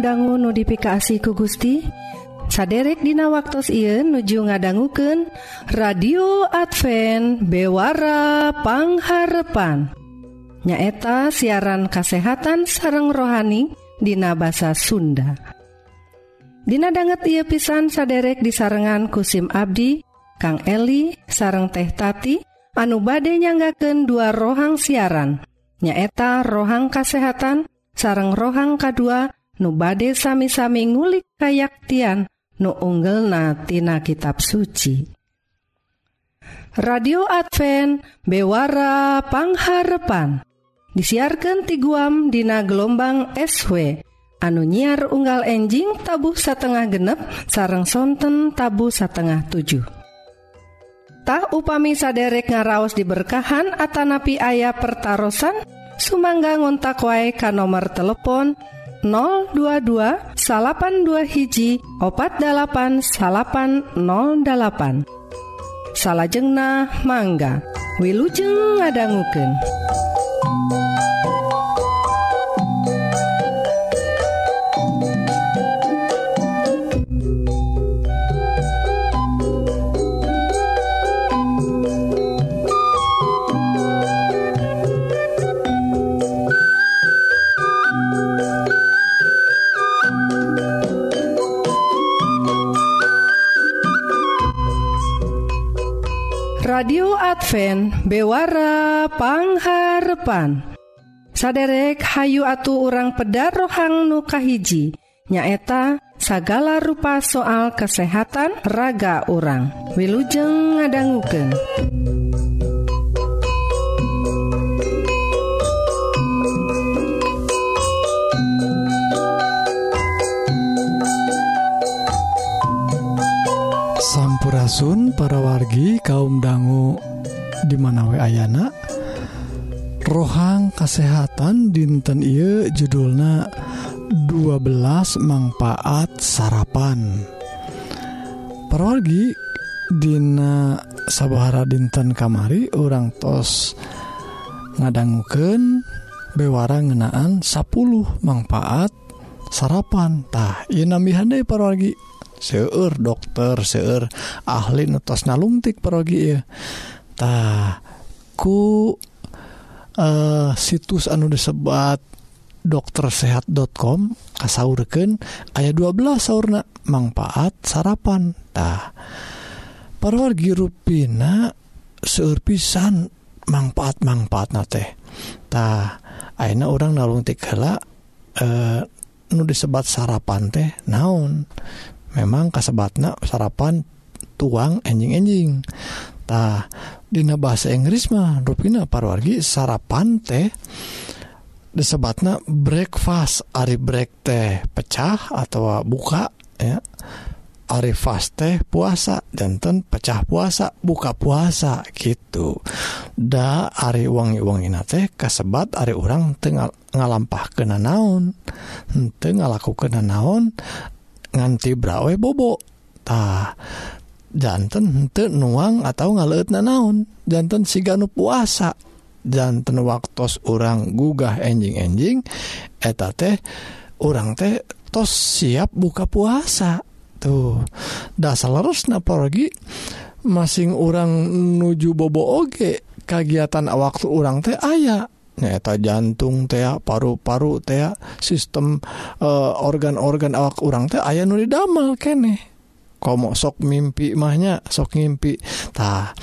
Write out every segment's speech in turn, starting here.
dangu notifikasi ku Gusti saderek Dina waktu Ieu nuju ngadangguken radio Advent bewarapangharpan nyaeta siaran kasehatan sareng rohani Dina bahasa Sunda. Dina banget ia pisan saderek disarengan kusim Abdi Kang Eli sareng teh tati anu bade nyanggaken dua rohang siaran. Nyaeta rohang kasehatan sareng rohang K2 nu bade sami-sami ngulik kayaktian nu unggelnatina kitab suci. Radio Advent Bewara Pangharepan disiarkan ti guam dina gelombang SW anu nyiar unggal enjing tabuh satengah genep sarang sonten tabu satengah 7. Tah upami saderek ngaraos diberkahan atanapi ayah pertaran sumangga ngontak wae ka nomor telepon 022 82 hiji opat 8808 salahjengnah mangga Wilujeng ngadangguken Adva bewarapangharpan saderek Hayu Atu orang peda rohang nukahiji nyaeta sagala rupa soal kesehatan raga orang Wiujeng ngadangguken Sampurasun para wargi kaum dangu dimana wa Ayna rohang kesehatan dinten I judulna 12 manfaat sarapan. Pergi Dina Sabahara dinten kamari orang tos ngadangguken bewara ngenaan 10 manfaat sarapantah Inamihandai pergi seueur dokter seueur ahli netos nalungtik pergi ya eta ku uh, situs anu disebat doktersehat.com kasaurken ayat 12 sauna manfaat sarapantah perwargi ruina seueur pisan manfaat manfaat na tehtah aina orang nalungtik hela eh, nu disebat sarapan teh naon? Memang kasebatna sarapan tuang enjing-enjing Dina bahasa Inggris mah ruina parwargi sarapan teh disebatnya breakfast. Ari break teh pecah atau buka ya. Ari fast teh puasa jantan pecah puasa buka puasa gitu. Da Ari wangi wangi teh kasebat Ari orang tengah ngalampah kena naon. Tengah laku kena naon nganti brawe bobo. Tah jantan te nuang atau ngalet na naon? Jantan siganu puasa. Jantan waktu orang gugah enjing-enjing eta teh orang teh tos siap buka puasa. Tuh dasar harus naporgi masing orang nuju bobo oge kegiatan waktu orang teh ayaah eta jantung tea paru-paru tea sistem eh, organ-organ awak orang teh aya nu damel kene komo sok mimpi mahnya sok ngimpitah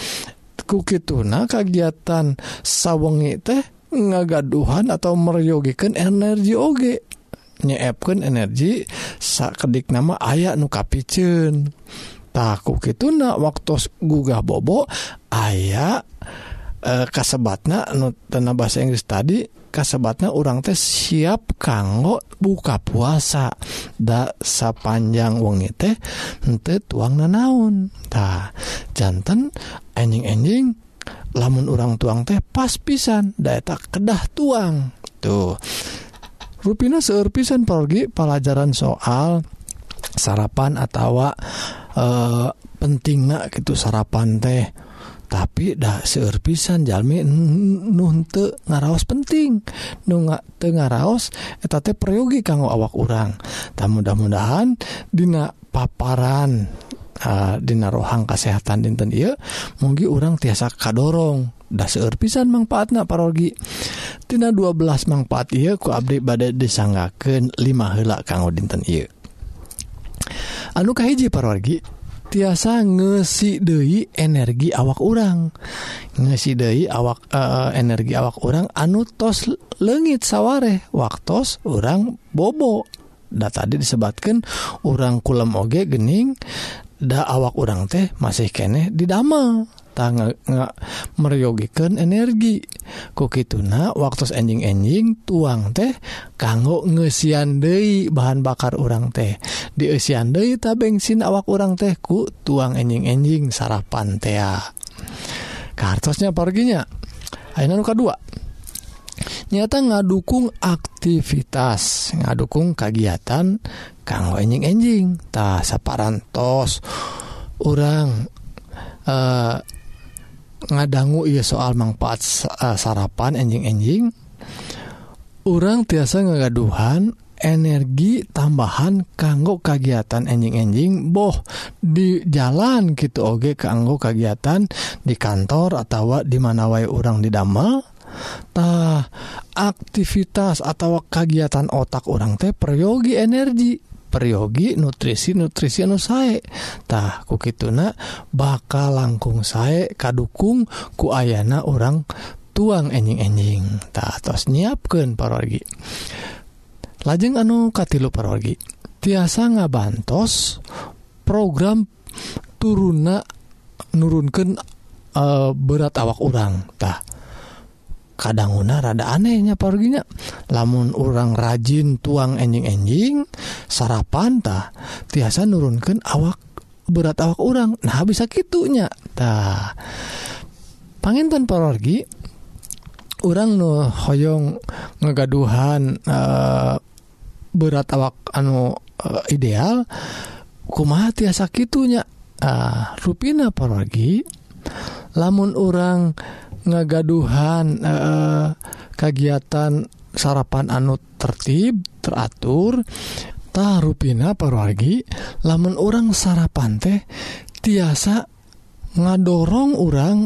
kukituna kegiatan sawengi teh ngagaduhan atau meryogikan energi oge. Nyeepkan energi sakedik nama ayaah nuka gitu na waktu gugah bobo ayaah eh, kasebatnya tena bahasa Inggris tadi kasebatnya orang teh siap kanggo buka puasa. Da sapanjang wengi teh ente tuang nanaun tah jantan anjing-anjing lamun orang tuang teh pas pisan data kedah tuang. Tuh. Ruina seur pisan pergi pelajaran soal sarapan atau e, eh, penting gitu sarapan teh. tapi dah seur pisan jalmi nunte ngaraos penting. Nu te ngaraos eta teh kanggo awak urang. Tak mudah-mudahan dina paparan uh, dina rohang kesehatan dinten iya mugi urang tiasa kadorong. Dah seur pisan manfaatna parogi. Tina 12 manfaat iya ku abdi badai disanggakeun 5 helak kanggo dinten iya anu kahiji parogi tiasa ngesi Dehi energi awak urang. Ngesi Dehi awak uh, energi awak orang anu tos legit sawwaeh waktu orang bobo. Da tadi disebabkan orang kulem oge gening da awak orang teh masih kene didamel. Nggak meryogikan energi. Kok itu nah waktu enjing-enjing tuang teh kanggo ngesian De bahan bakar orang teh. Diian tak bensin awak orang tehku tuang enjing-enjing sarapan tea kartusnya perginya. Luka dua nyata ngadukung aktivitas ngadukung kegiatan kanggo enjing-enjing tak saparantos orang eh ngadanggu ia soal manfaat uh, sarapan enjing-enjing orang tiasa ngagaduhan energi tambahan kanggo kegiatan enjing-enjing boh di jalan gitu oge kanggo kegiatan di kantor atau di mana wae orang didamel tah aktivitas atau kegiatan otak orang teh peryogi energi. peryogi nutrisi nutrisi anu sayaetah ku kituna bakal langkung saya kadukung ku ayana orang tuang enjing-enjing. Tak atas nyiapkan parogi lajeng anu katilu parogi tiasa ngabantos program turuna nurunkan e, eh, berat awak orangtah kadanguna rada anehnya perginya lamun orang rajin tuang enjing-enjing sarapantah tiasa nurunkan awak berat awak orang nah bisa gitunya tah. Panginten pergi orang nu hoyong ngegaduhan uh, eh, berat awak anu uh, ideal kumaha tiasa gitunya ah uh, rupina pergi lamun orang ngagaduhan eh, kegiatan sarapan anu tertib teraturtah ruina perwargi lamun orang sarapan teh tiasa ngadorong orang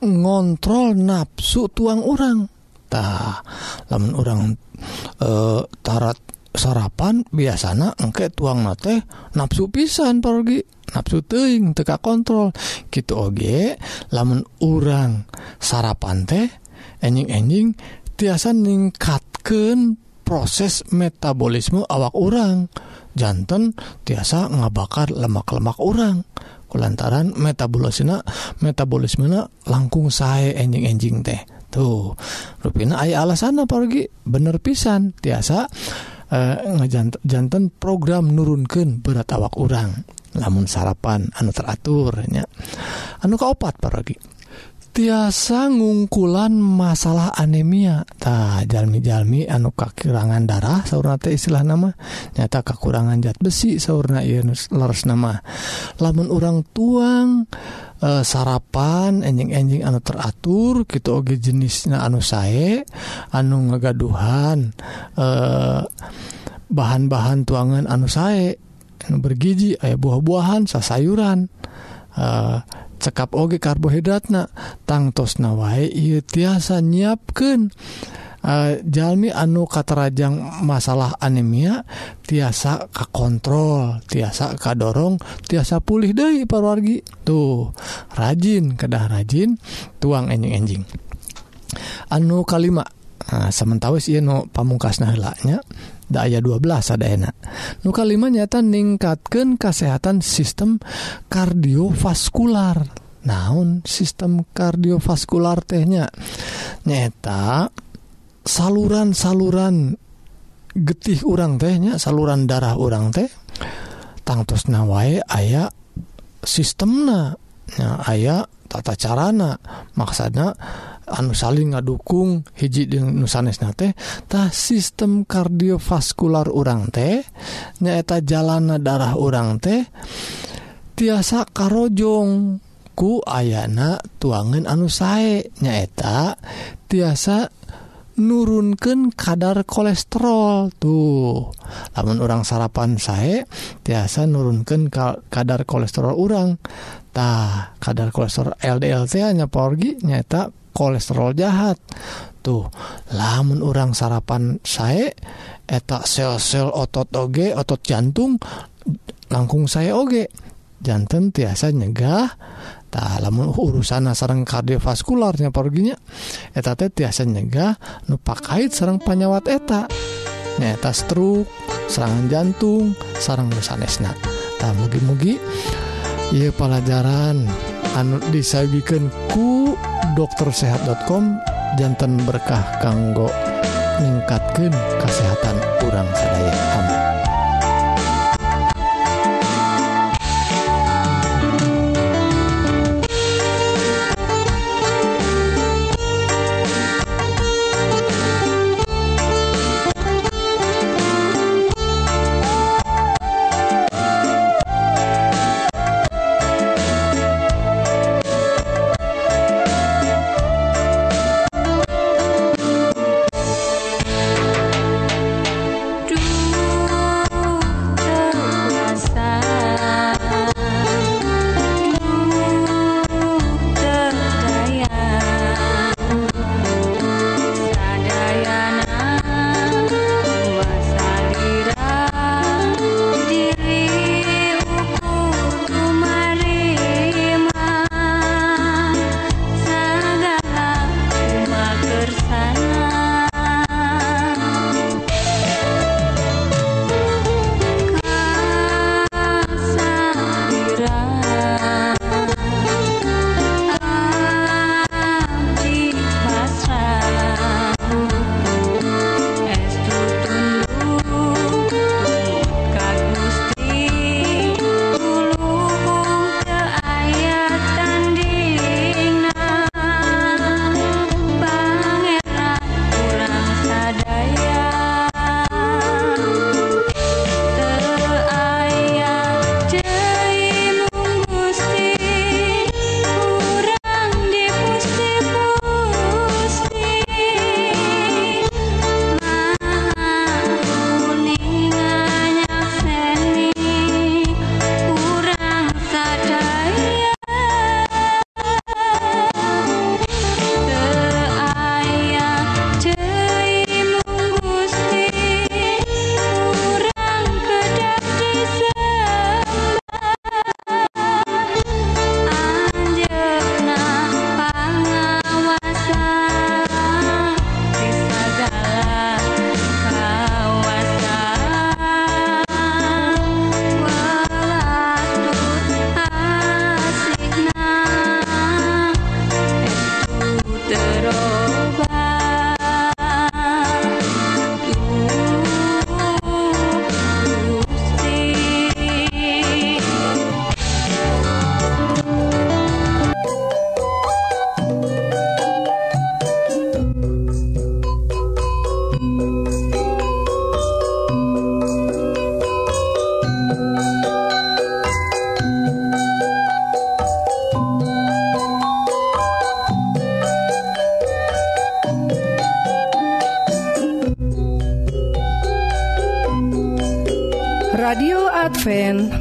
ngontrol nafsu tuang orangtah lamun orang eh, tarat sarapan biasanya engke tuang nate nafsu pisan pergi nafsu teing teka kontrol. Gitu oge lamun urang sarapan teh enjing-enjing tiasa ningkatkan proses metabolisme awak orang jantan tiasa ngabakar lemak-lemak orang kulantaran metabolisme metabolisme langkung saya enjing-enjing teh. Tuh rupina ayah alasan apa lagi bener pisan. Tiasa Eh, jantan program nurunkan berat awak orang namun sarapan anu teraturnya anu kauopat paragi tiasa ngungkulan masalah anemiatah jalmi-jalmi anu kakirangan darah saunate istilah nama nyata kekurangan zat besi sauna Yunus nama lamun orang tuang e, sarapan enjing-enjing anu teratur gitu oge jenisnya anu saye anu ngagaduhan e, bahan-bahan tuangan anu saye anu bergiji aya buah-buahan sasayuran. E, cekap oge karbohidratna tangtos nawai ia tiasa nyiapken uh, Jami anu katarajang masalah anemia tiasa kakontrol tiasa kadorong tiasa pulih dari parwargi tuh rajin kedah rajin tuang enjing-enjing. Anu kalima nah, sementara no pamungkas nalaknya daya 12 ada enak nuka 5 nyata ningkatkan kesehatan sistem kardiovaskular. Naun sistem kardiovaskular tehnya nyata saluran-saluran getih urang tehnya saluran darah urang teh tangtus nawai aya sistemna. Ya, aya tata carana. Maksudnya anu saling ngadukung hiji nusanesna tehtah sistem kardiovaskular urang teh nyaeta jalana darah urang teh tiasa karojong ku ayana tuangan anu sae nyaeta tiasa nurunkan kadar kolesterol tuh. Namun orang sarapan saya tiasa nurunkan kadar kolesterol orangtah kadar kolesterol LDLT hanya porgi nyata kolesterol jahat. Tuh lamun orang sarapan saya etak sel-sel otot oge otot jantung langkung saya oge. Jantan tiasa nyegah. Lamun urusan sarang kardiovaskularnya perginya eta tiasa nyegah nupak kait sarang panyawat eta. Nyata stroke serangan jantung sarang sanesna. Tak mugi-mugi iya pelajaran anu disabikan ku doktersehat.com jantan berkah kanggo ningkatkan kesehatan kurang sadaya. Amin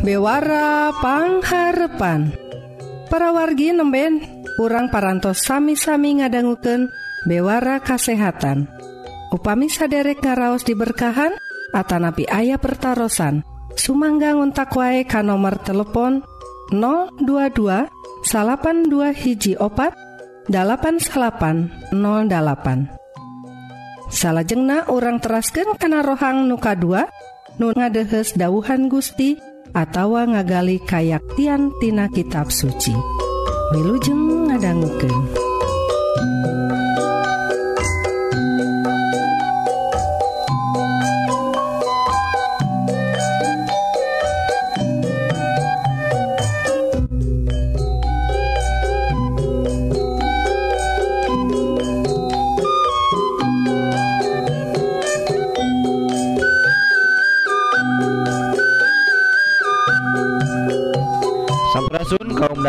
bewarapangharepan para wargi nemben kurang parantos sami-sami ngadangguken bewara kasehatan. Upami saderek ngaraos diberkahan Atanapi ayah pertaran Sumangga ngontak wae ka nomor telepon 022 salapan dua hiji opat 8808 salahjengna orang terasken kana rohang nuka 2 nu ngadehes dauhan Gusti atawa ngagali kayaktian tina kitab suci Wilujeng ngadangguken.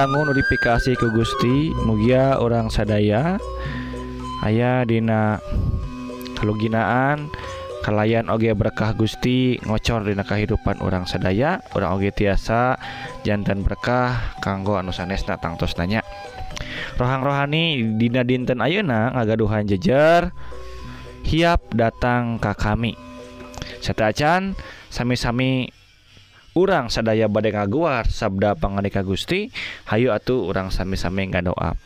sangu notifikasi ke Gusti mugia orang sadaya. Ayah Dina keluginaan kalayan oge berkah Gusti ngocor Dina kehidupan orang sadaya. Orang oge tiasa jantan berkah kanggo anu sanesna tangtos nanya rohang rohani Dina dinten Ayeuna ngagaduhan jejer hiap datang ka kami. Setacan sami-sami urang sadaya badai ngaguar sabda panganika Gusti Hayu atuh urang sami-sami nggak doa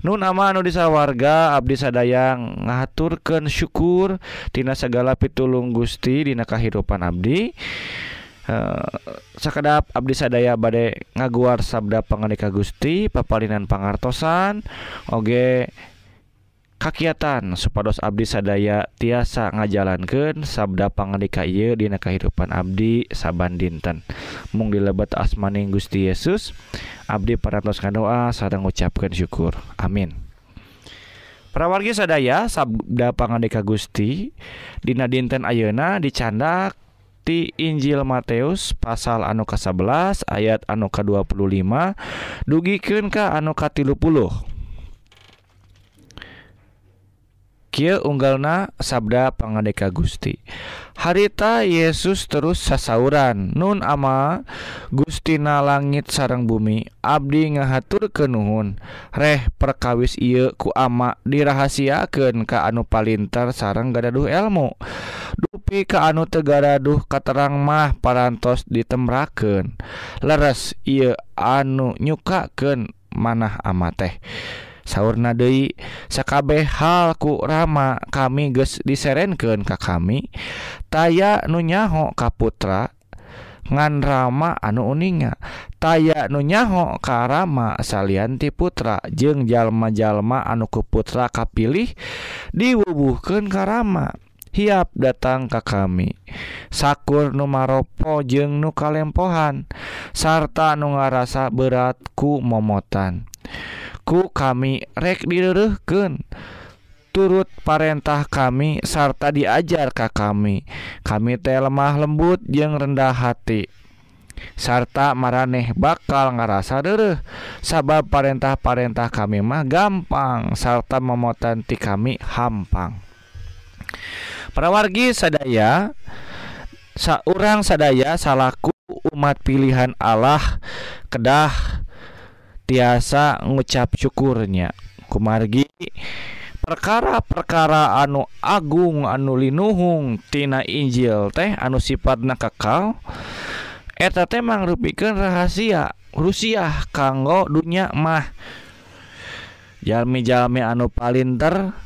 Nun nama nu disa warga Abdi sadaya ngaturkan syukur tina segala pitulung Gusti dina kahidupan Abdi. Uh, sakadap Abdi sadaya badai ngaguar sabda panganika Gusti papalinan pangartosan oge kakiatan. Supados Abdi sadaya tiasa ngajalankan sabda pangandika ieu Dina kehidupan Abdi saban dinten mung dilebet asmaning Gusti Yesus Abdi parantos doa sarang ngucapkeun syukur. Amin. Prawargi sadaya sabda pangandika Gusti Dina dinten Ayeuna dicandak ti Injil Matius pasal anu ka 11 ayat anu ka 25 dugikeun ka anu ka 30 unggalna Sabda Pangadeka Gusti. Harita Yesus terus sasauran Nun ama Gustina langit sarang bumi Abdi ngahatur ke Nuhun. Reh perkawis ia ku ama dirahasiaken ke anu Palintar sarang gadaduh elmu. Dupi ke anu Tegaraduh katerang mah parantos ditemraken leres ia anu nyukaken manah ama teh. sauur Nadei sakabeh halku Rama kami guys diserenken ka kami taya nunyaho kaputra ngan Rama anu uninga taya nunyaho karama salanti putra jeung jalma-jalma anu ku putra kapilih diwubuhken karama hiap datang ka kami. Sakur numaropo jeung nukalempohan sarta nu ngarasa beratku momotan. Kami rek direken turut Partah kami sarta diajarkah kami. Kami teh lemah lembut yang rendah hati. Sarta mareh bakal ngerasa dereh. Sabab Partah-parentah kami mah gampang sarta memotanti kami hampang. Prawargi sadaya seorang sadaya salahku umat pilihan Allah kedah tiasa ngucap syukurnya. Kumargi perkara-perkara anu Agung anu Linuhungtina Injil teh anu sifat na kakal eta temang rubikan rahasia Rusia kanggo dunya mah. Jalmi-jalmi anu palinter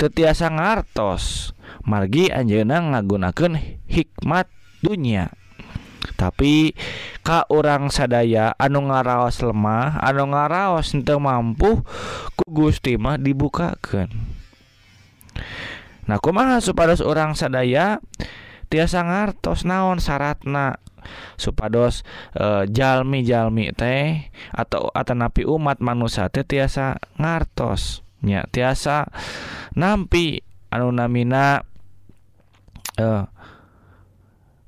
tetiasa ngartos. Margi Anjena ngagunaken hikmat dunia tapi Ka orang sadaya anu ngaraos lemah anu ngaraos untuk mampu ku Gustimah dibukakan nah kumaha supados orang sadaya? Tiasa ngartos naon syaratna supados e, jalmi-jalmi teh atau atanapi umat manusia teh tiasa ngartosnya tiasa nampi anu namina eh,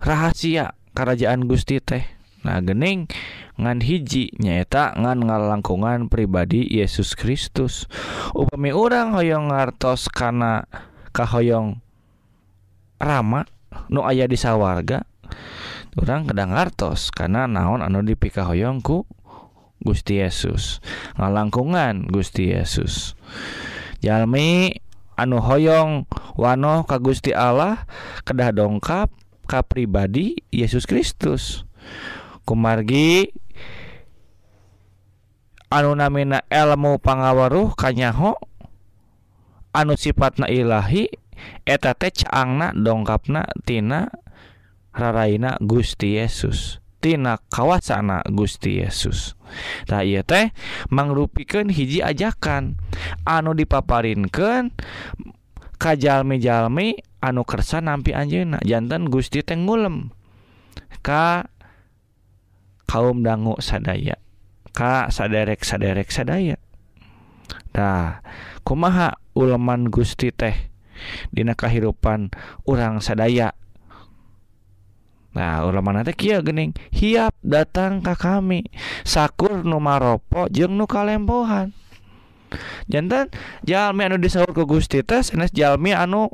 rahasia. kerajaan Gusti teh. Nah gening ngan hiji nyaeta ngan ngalangkungan pribadi Yesus Kristus. Upami orang hoyong ngartos karena kahoyong rama nu aya di sawarga orang kedang ngartos karena naon anu dipikahoyongku Gusti Yesus. Ngalangkungan Gusti Yesus. Jalmi anu hoyong wano ka Gusti Allah kedah dongkap ka pribadi Yesus Kristus. Kumargi anu namina elmu pangawaruh kanyaho anu sifatna Ilahi eta teangna caangna dongkapna tina raraina Gusti Yesus tina kawasana Gusti Yesus. Nah iya teh mangrupikan hiji ajakan anu dipaparinkan kajjalmi-jalmi anu kersa nampi Anjena jantan Gusti tenggulem Ka kaum dangu sadaya Ka saderek saderek sadaya. Nah kumaha uleman Gusti teh Dina kehidupan orang sadaya? Nah ulama nanti kia gening hiap datang ke kami sakur numaropo jeng nu kalempohan. jantan Jalmi anu disahur ke Gusti teh sanes Jalmi anu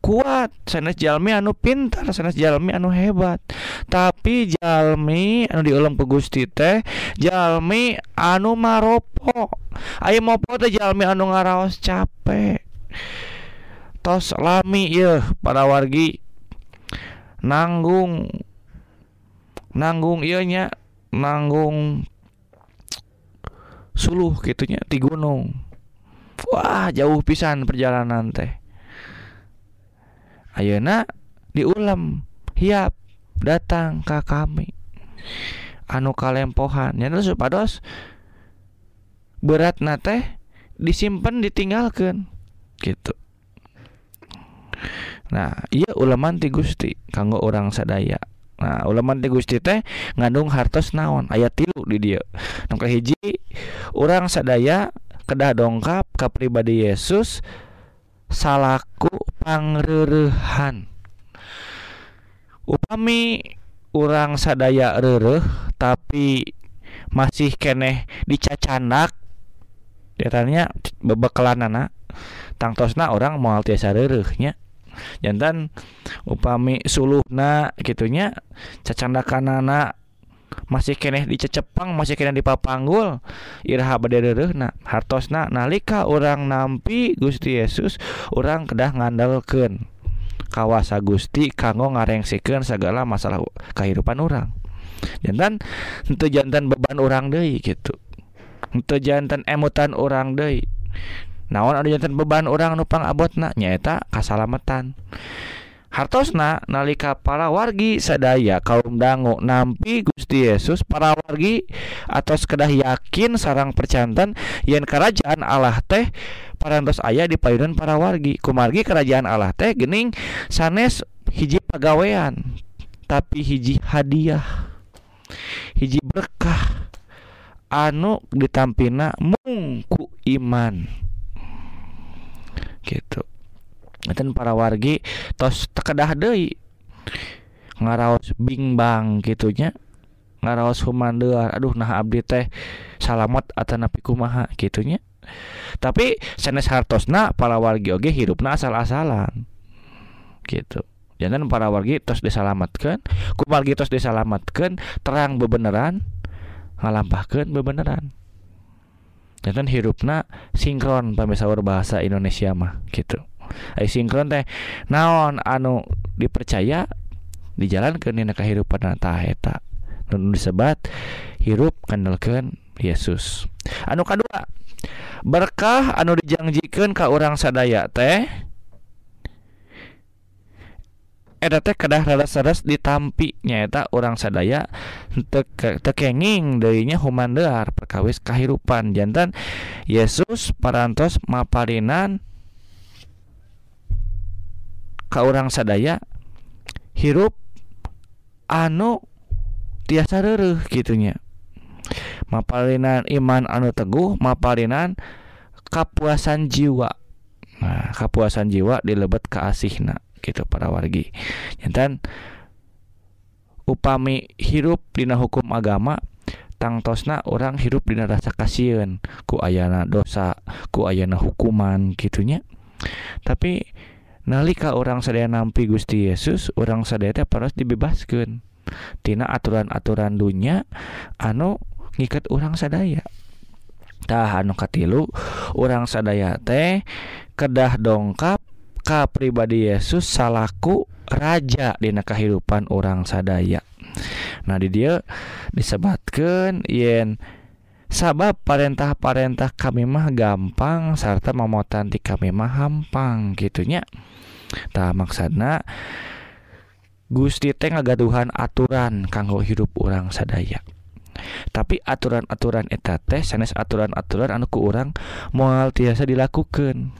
kuat sanes Jalmi anu pintar sanes Jalmi anu hebat. Tapi Jalmi anu diulang ke Gusti teh Jalmi anu maropo. Ayo mopo teh Jalmi anu ngaraos capek. Tos lami ya pada wargi. Nanggung. Nanggung ianya nanggung suluh gitunya di gunung. Wah jauh pisan perjalanan teh. Ayeuna diulam hiap datang ke kami. Anu kalempohan nyata supados berat nate disimpan ditinggalkan gitu. Nah iya ulaman ti Gusti kanggo orang sadaya Nah ulaman di Gusti teh ngandung hartos naon? Ayat tilu di dia. Nongka hiji orang sadaya kedah dongkap ke pribadi Yesus salaku pangrerehan. Upami orang sadaya rereh tapi masih keneh dicacanak. Datanya anak tangtosna orang mau tiasa rerehnya? Jantan upami suluhna gitunya cacandakan anak masih keneh dicecepang masih kena dipapanggul iraha badereureuna hartosna nalika orang nampi Gusti Yesus orang kedah ngandalkeun. Kawasa Gusti kanggo ngarengsikeun segala masalah kehidupan orang jantan henteu jantan beban orang deui gitu. Henteu jantan emutan orang deui naon adanyatan beban orang nupang abotna nyaeta kasalametan hartosna nalika para wargi sadaya kaum dango nampi Gusti Yesus para wargi atau sekedah yakin sarang percantan yen kerajaan Allah teh parantos ayah di payunan para wargi. Kumargi kerajaan Allah teh gening sanes hiji pagawean tapi hiji hadiah hiji berkah anu ditampina mungku iman. Gitu. Dan para wargi tos tekedah deui. Ngaraos bingbang gitunya ngaraos humandear aduh nah abdi teh salamet atau napi kumaha gitunya tapi sanes hartosna para wargi oge hidupna asal-asalan. Gitu. Jangan para wargi tos disalamatkan ku wargi tos disalamatkan terang bebeneran ngalampahkan bebeneran dan hirupna sinkron pamisaur bahasa Indonesia mah gitu. Ay, sinkron teh naon anu dipercaya di jalan ke Nina kehidupan nataeta nun disebat hirup kandalkeun Yesus. Anu kedua berkah anu dijanjikan ke orang sadaya teh teh kedah raras-raras ditampi nyaeta orang sadaya tekenging darinya humandear perkawis kehidupan jantan Yesus parantos maparinan orang sadaya hirup anu tiasa rereh gitunya mapalinan iman anu teguh mapalinan kapuasan jiwa. Nah kapuasan jiwa dilebet ke asihna gitu para wargi. Jantan upami hirup dina hukum agama tangtosna orang hirup dina rasa kasihan. Ku ayana dosa ku ayana hukuman gitunya. Tapi nalika orang sadaya nampi Gusti Yesus orang sadaya paras dibebaskan tina aturan-aturan dunia anu ngikat orang sadaya. Tah anu katilu orang sadaya teh kedah dongkap ka pribadi Yesus salaku raja dina kehidupan orang sadaya. Nah di dia disebutkan yen sabab parentah-parentah kami mah gampang serta memotanti kami mah hampang gitunya. Tak maksana Gusti teh ngagaduhan aturan kanggo hidup orang sadaya. Tapi aturan-aturan eta teh sanes aturan-aturan anu ku orang moal tiasa dilakukan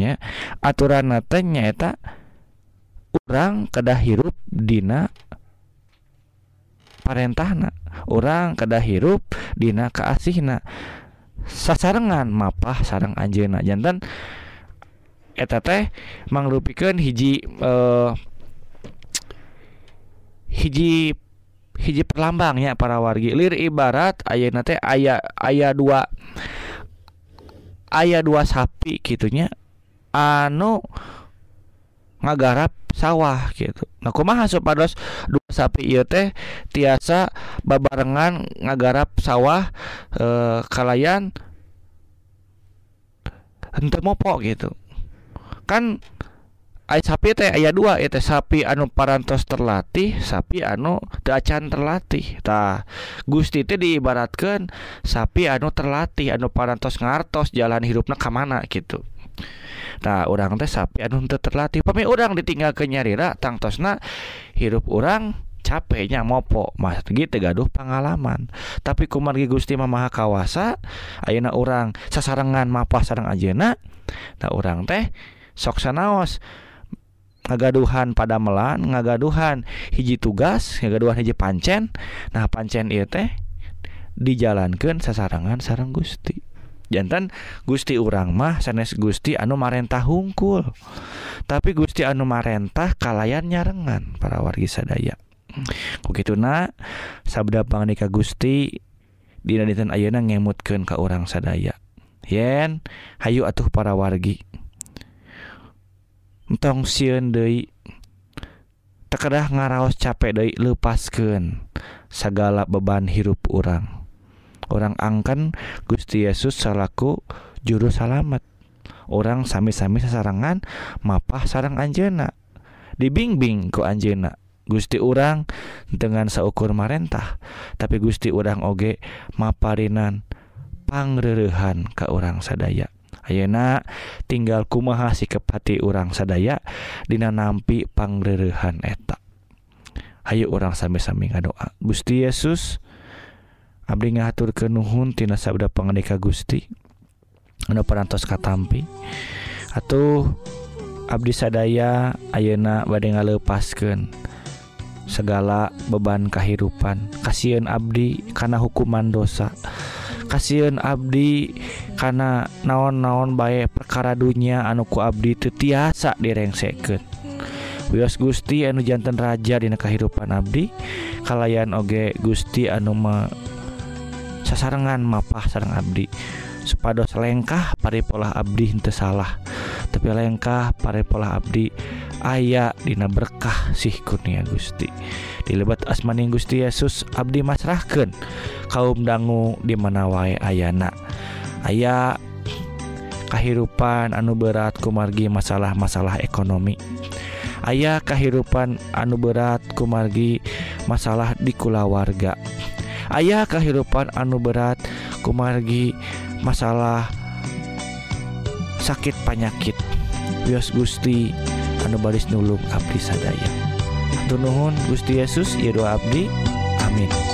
ya aturan teh nyaeta orang kedah hirup dina parentahna. Orang kedah hirup dina keasihna sasarengan mapah sarang anjeuna jantan eta teh mangrupikeun hiji eh, hiji hiji perlambangnya para wargi. Lir ibarat aya nanti aya ayah dua ayah dua sapi gitunya anu ngagarap sawah gitu. Nah kumaha supados dua sapi ieu teh tiasa babarengan ngagarap sawah eh, kalayan henteu mopo gitu. Kan ay sapi teh aya dua itu sapi anu parantos terlatih sapi anu teu acan terlatih. Tah Gusti teh diibaratkeun sapi anu terlatih anu parantos ngartos jalan hidupna ka mana gitu Nah orang teh sapi anu teu terlatih. Pami orang ditinggal ke nyarira tangtosna hirup orang capeknya mopo. Mas gitu gaduh pengalaman tapi kumargi Gusti Mamaha kawasa Ayeuna orang sasarengan mapah sareng ajena nah orang teh sok sanaos. Ngagaduhan pada melan ngagaduhan hiji tugas ngagaduhan hiji pancen. Nah pancen ieu teh dijalankan sasarangan sarang Gusti. jantan Gusti urang mah sanes Gusti anu marentah hungkul. Tapi Gusti anu marentah kalayan nyarengan para wargi sadaya. Begitu na sabda pangnika Gusti dina dinten Ayeuna ngemutkeun ka urang sadaya. Yen Hayu atuh para wargi. Tong sieun deui tekedah ngaraos capek deui leupaskeun sagala beban hirup urang. orang angkan Gusti Yesus salaku juru salamet. Orang sami-sami sasarangan mapah sarang Anjena dibimbing ku Anjena Gusti urang dengan seukur marentah. Tapi Gusti urang oge maparinan pangrerehan ke orang sadaya. Ayeuna tinggal kumaha sikepati urang sadaya dina nampi pangrerehan eta. Ayo orang sami-sami ngadoa. Gusti Yesus Abdi ngatur ke Nuhun tina sabda pengendika Gusti. Anu perantos katampi. Atau Abdi sadaya ayeuna bade ngalepaskeun segala beban kehidupan kasihan Abdi karena hukuman dosa. Kasihan Abdi karena naon-naon baik perkara dunia anuku Abdi itu tiasa direngseken Wios Gusti anu jantan raja dina kehidupan Abdi kalayan oge Gusti anu sasarengan mapah sarang Abdi. Supados lengkah paripola Abdi henteu salah tapi lengkah paripola Abdi aya dina berkah sih kurnia Gusti. Dilebat asmaning Gusti Yesus Abdi masrahkan kaum dangu di mana wae ayana. Aya kehidupan anu berat kumargi masalah-masalah ekonomi. Ayaah kehidupan anu berat kumargi masalah di kulawarga. ayaah kehidupan anu berat kumargi masalah sakit panyakit. Bios Gusti anu baris nulung Abdi sadaya. Tunuhun Gusti Yesus Ido Abdi. Amin.